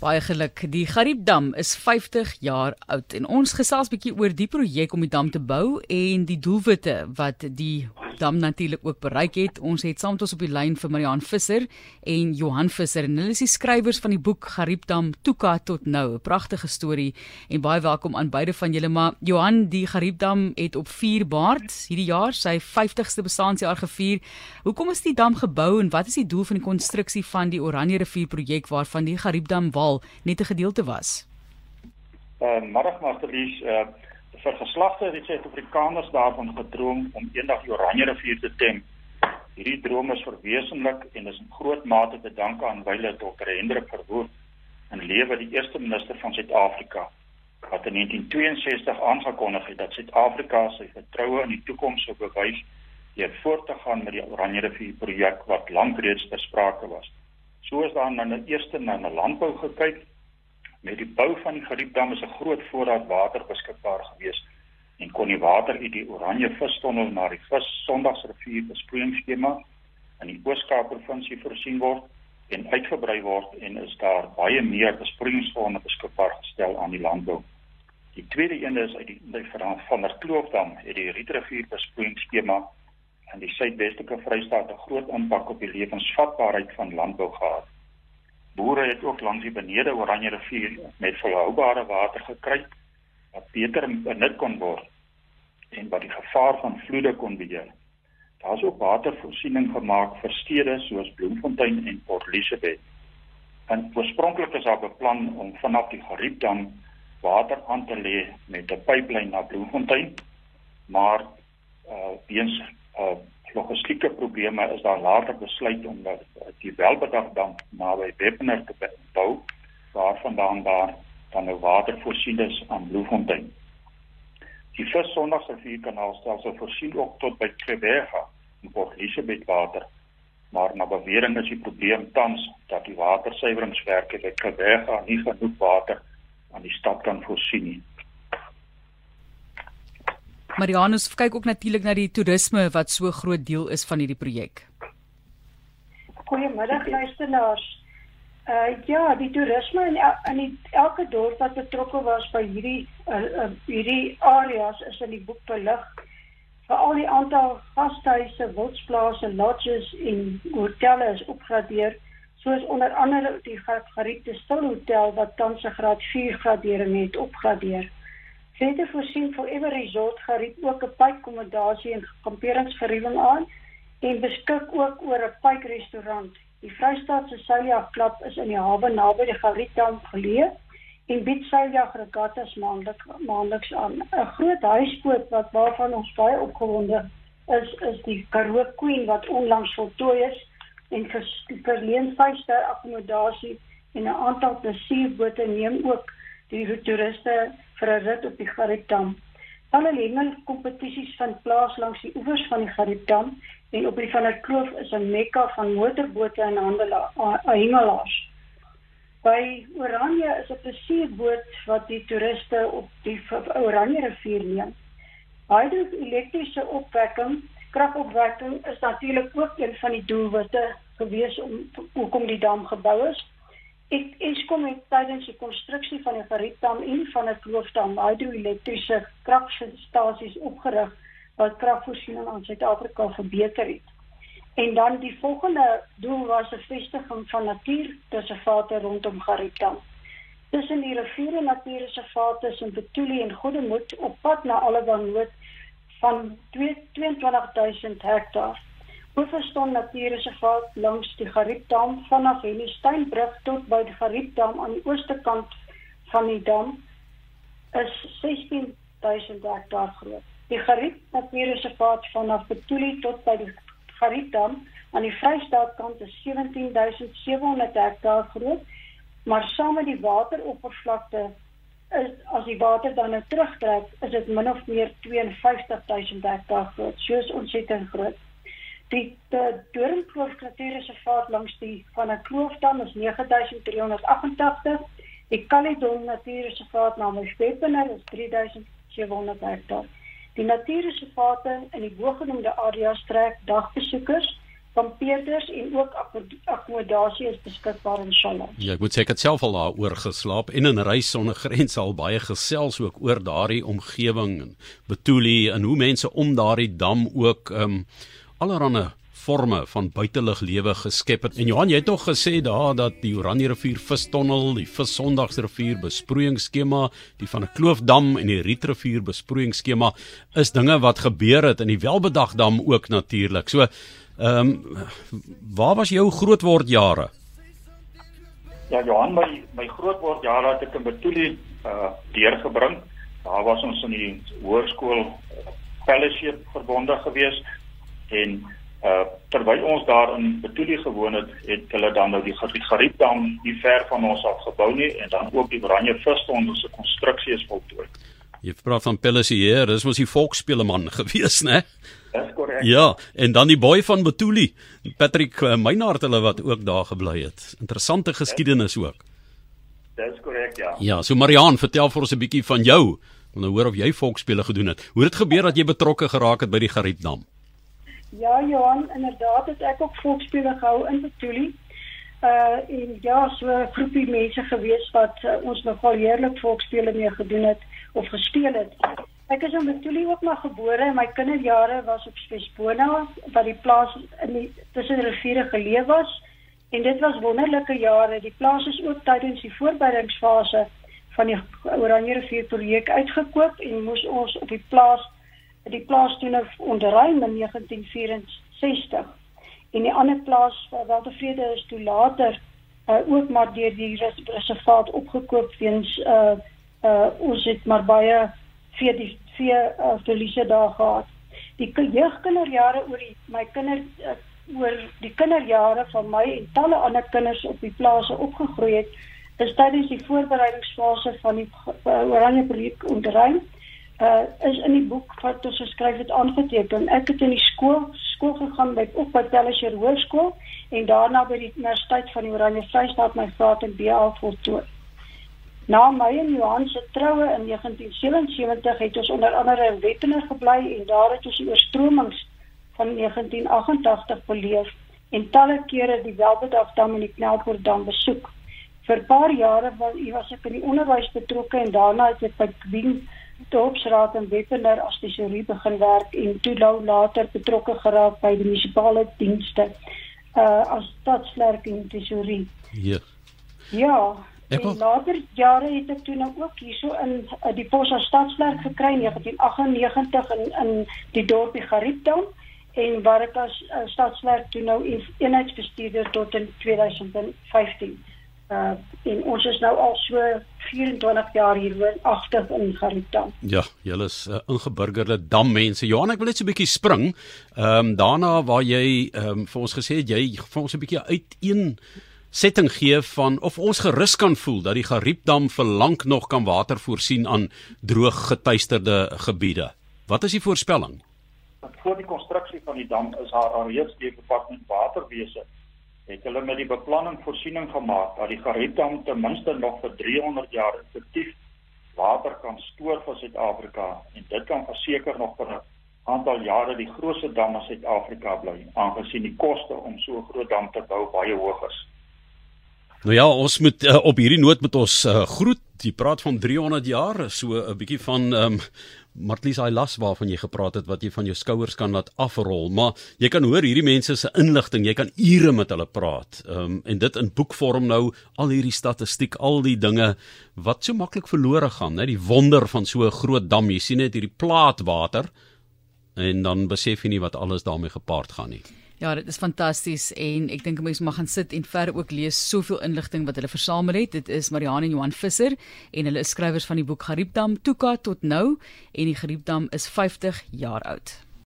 Baie geluk. Die Gariepdam is 50 jaar oud en ons gesels bietjie oor die projek om die dam te bou en die doelwitte wat die dam natuurlik ook bereik het. Ons het saam met ons op die lyn vir Marian Visser en Johan Visser en hulle is die skrywers van die boek Gariepdam Tuka tot nou. 'n Pragtige storie en baie welkom aan beide van julle. Maar Johan, die Gariepdam het op 4 Maart hierdie jaar sy 50ste bestaanjaar gevier. Hoekom is die dam gebou en wat is die doel van die konstruksie van die Oranje rivier projek waarvan die Gariepdam wal net 'n gedeelte was? Uh, middag Martelies, uh vir geslagte het die Suid-Afrikaners daarvan gedroom om eendag die Oranje rivier te tem. Hierdie droom is verwesenlik en is in groot mate te danke aan wyle Dr. Hendrik Verwoerd en lewe die eerste minister van Suid-Afrika wat in 1962 aangekondig het dat Suid-Afrika sy vertroue in die toekoms sou bewys deur voort te gaan met die Oranje rivier projek wat lank reeds besprake was. So is daar nou eers na 'n landbou gekyk Met die bou van die Gariepdam is 'n groot voorraad water beskikbaar gewees en kon die water uit die Oranje vistonnel na die vis Sondagsrivier besproeiingsskema in die Oos-Kaap provinsie voorsien word en uitgebrei word en is daar baie meer besproeiingsgronde beskikbaar gestel aan die landbou. Die tweede een is uit die van van der Kloofdam het die Rietrivier besproeiingsskema in die suidwestelike Vrystaat 'n groot impak op die lewensvatbaarheid van landbou gehad. Boere het ook langs die benede Oranje rivier met volhoubare water gekry wat beter benut kon word en wat die gevaar van vloede kon beheer. Daar is ook watervoorsiening gemaak vir stede soos Bloemfontein en Port Elizabeth. En oorspronklik is daar beplan om vanaf die Gariepdam water aan te lê met 'n pyplyn na Bloemfontein, maar uh weens uh logistieke probleme is daar later besluit om die welbedagdam naby Webner te bou waarvandaan daar dan nou water voorsien is aan Bloemfontein. Die vis sondagsrivierkanaal stelsel voorsien ook tot by Krebega in Port Elizabeth water. Maar na bewering is die probleem tans dat die watersuiweringswerke by Krebega nie genoeg water aan die stad kan voorsien nie. Marianus kyk ook natuurlik na die toerisme wat so groot deel is van hierdie projek. Goeiemiddag luisteraars. Uh ja, die toerisme in in die, elke dorp wat betrokke was by hierdie uh, uh, hierdie areas is in die boek belig. Veral die aantal gasthuise, wildsplase, lodges en hotelle is opgradeer, soos onder andere die Gariete Stil Hotel wat tans 'n graad 4 gradering het opgradeer. Verder voorsien Forever Resort geriep ook 'n pypakkommodasie en kamperingsverhuuring aan en beskik ook oor 'n pyprestaurant. Die Vrystaatse Seilia Klub is in die hawe naby die Garietdam geleë en bied Seilia regattas maandeliks maandeliks aan. 'n Groot huisboot wat waarvan ons baie opgewonde is, is die Karoo Queen wat onlangs voltooi is en verleen vyfster akkommodasie en 'n aantal plesierbote neem ook die toeriste vir 'n rit op die Gariepdam. Alle hengel kompetisies vind plaas langs die oewers van die Gariepdam en op die van der Kloof is 'n mekka van motorbote en hengelaars. By Oranje is 'n plesierboot wat die toeriste op die Oranje rivier neem. Hydroelektriese opwekking, kragopwekking is natuurlik ook een van die doelwitte gewees om hoekom die dam gebou is. Ek Eskom het tydens die konstruksie van die Gariepdam en van 'n kloofdam hidroelektriese kragstasies opgerig wat kragvoorsiening aan Suid-Afrika verbeter het. En dan die volgende doel was 'n vestiging van natuurreservate rondom Gariepdam. Tussen die riviere natuurreservate in Betulie en Godemoed op pad na Albanwood van 22000 hektaar Hoofston Natuurreservaat langs die Gariepdam vanaf Helisteinbrug tot by die Gariepdam aan die ooste kant van die dam is 16000 hektaar groot. Die Gariep Natuurreservaat vanaf Betulie tot by die Gariepdam aan die Vrystaatkant is 17700 hektaar groot, maar saam met die wateroppervlakte is as die water dan nou terugtrek, is dit min of meer 52000 hektaar groot, soos ontsettend groot. Die Doringkloof Natuurreservaat langs die van 'n kloofdam is 9388. Die Caledon Natuurreservaat naby Speppener is 3700 hektaar. Die natuurreservate in die bogenoemde areas trek dagbesoekers kampeerders en ook akkommodasie is beskikbaar in Shalom. Ja, ek moet sê ek het self al daar oor geslaap en in reis sonder grense al baie gesels ook oor daardie omgewing en Betuli en hoe mense om daardie dam ook ehm um, allerlei forme van buitelug lewe geskep het. En Johan, jy het nog gesê daar dat die Oranje rivier vistonnel, die Vissondagsrivier besproeiingsskema, die van 'n kloofdam en die Rietrivier besproeiingsskema is dinge wat gebeur het in die Welbedagdam ook natuurlik. So Ehm um, waar was jou grootword jare? Ja, Johan, my my grootword jare het ek in Betuli uh deurgebring. Daar was ons in die hoërskool fellowship verbonde gewees en uh terwyl ons daar in Betuli gewoon het, het hulle dan nou die Gariepdam nie ver van ons af gebou nie en dan ook die Oranje Visstond se konstruksie is voltooi. Jy praat van Pellissier, dis mos die volksspeleman gewees, né? Dis korrek. Ja, en dan die boy van Betuli, Patrick uh, Meinhard hulle wat ook daar gebly het. Interessante geskiedenis ook. Dis korrek, ja. Ja, so Mariaan, vertel vir ons 'n bietjie van jou. Want nou hoor of jy volksspele gedoen het. Hoe het dit gebeur dat jy betrokke geraak het by die Gariepdam? Ja, Johan, inderdaad het ek ook volksspele gehou in Betuli. Uh en ja, so 'n groepie mense gewees wat uh, ons nogal heerlik volksspele mee gedoen het of gespeel het. Ek is in Betuli ook maar gebore en my kinderjare was op Spesbona waar die plaas in die tussen riviere geleef was en dit was wonderlike jare. Die plaas is ook tydens die voorbereidingsfase van die Oranje rivier projek uitgekoop en moes ons op die plaas die plaas toe nou onderruim in 1964. En die ander plaas wat tevrede is toe later uh, ook maar deur die reservaat opgekoop weens uh uh ons het maar baie vee die vee uh, verliese daar gehad. Die jeugkinderjare oor die my kinder uh, oor die kinderjare van my en talle ander kinders op die plase opgegroei het, is tydens die voorbereidingsfase van die uh, Oranje projek onderrein uh is in die boek wat ons geskryf het aangeteken. Ek het in die skool skool gegaan by op by Telliser Hoërskool en daarna by die Universiteit van die Oranje Vrystaat my graad in BA voltooi. Na my en Johan se troue in 1977 het ons onder andere in Wettener gebly en daar het ons die oorstromings van 1988 beleef en talle kere die Welbedagdam en die Knelpoortdam besoek. Vir 'n paar jare was ek in die onderwys betrokke en daarna het ek by Queen Dorpsraad in Wettener as tesourie begin werk en toe nou later betrokke geraak by die munisipale dienste uh as stadsklerk en tesourie. Ja. Ja, Ek en later jare het ek toe nou ook hierso in uh, die Posa Stadswerk gekry in 1998 in in die dorpie Gariepdam en waar ek as uh, stadswerk toe nou eenheidsbestuurder tot in 2015. Uh en ons is nou al so 24 jaar hier woon agter in Gariepdam. Ja, julle is uh, ingeburgerde dammense. Johan, ek wil net so 'n bietjie spring. Ehm um, daarna waar jy ehm um, vir ons gesê het jy vir ons 'n bietjie uit een setting gee van of ons gerus kan voel dat die Gariepdam vir lank nog kan water voorsien aan droog getuisterde gebiede. Wat is die voorspelling? Voor die konstruksie van die dam is haar alreeds deur departement waterwese het hulle met die beplanning voorsiening gemaak dat die Gariepdam ten minste nog vir 300 jaar effektief water kan stoor vir Suid-Afrika en dit kan verseker nog vir 'n aantal jare die grootste dam in Suid-Afrika bly aangesien die koste om so 'n groot dam te bou baie hoog is. Nou ja, ons moet uh, op hierdie noot met ons uh, groet. Jy praat van 300 jaar, so 'n bietjie van ehm um, Martlies hy las waarvan jy gepraat het wat jy van jou skouers kan laat afrol, maar jy kan hoor hierdie mense se inligting, jy kan ure met hulle praat. Ehm um, en dit in boekvorm nou, al hierdie statistiek, al die dinge wat so maklik verlore gaan, net die wonder van so 'n groot dam. Jy sien net hierdie plaatwater en dan besef jy nie wat alles daarmee gepaard gaan nie. Ja, dit is fantasties en ek dink mense mag gaan sit en verder ook lees soveel inligting wat hulle versamel het. Dit is Marianne en Johan Visser en hulle is skrywers van die boek Gariepdam Tuka tot nou en die Gariepdam is 50 jaar oud.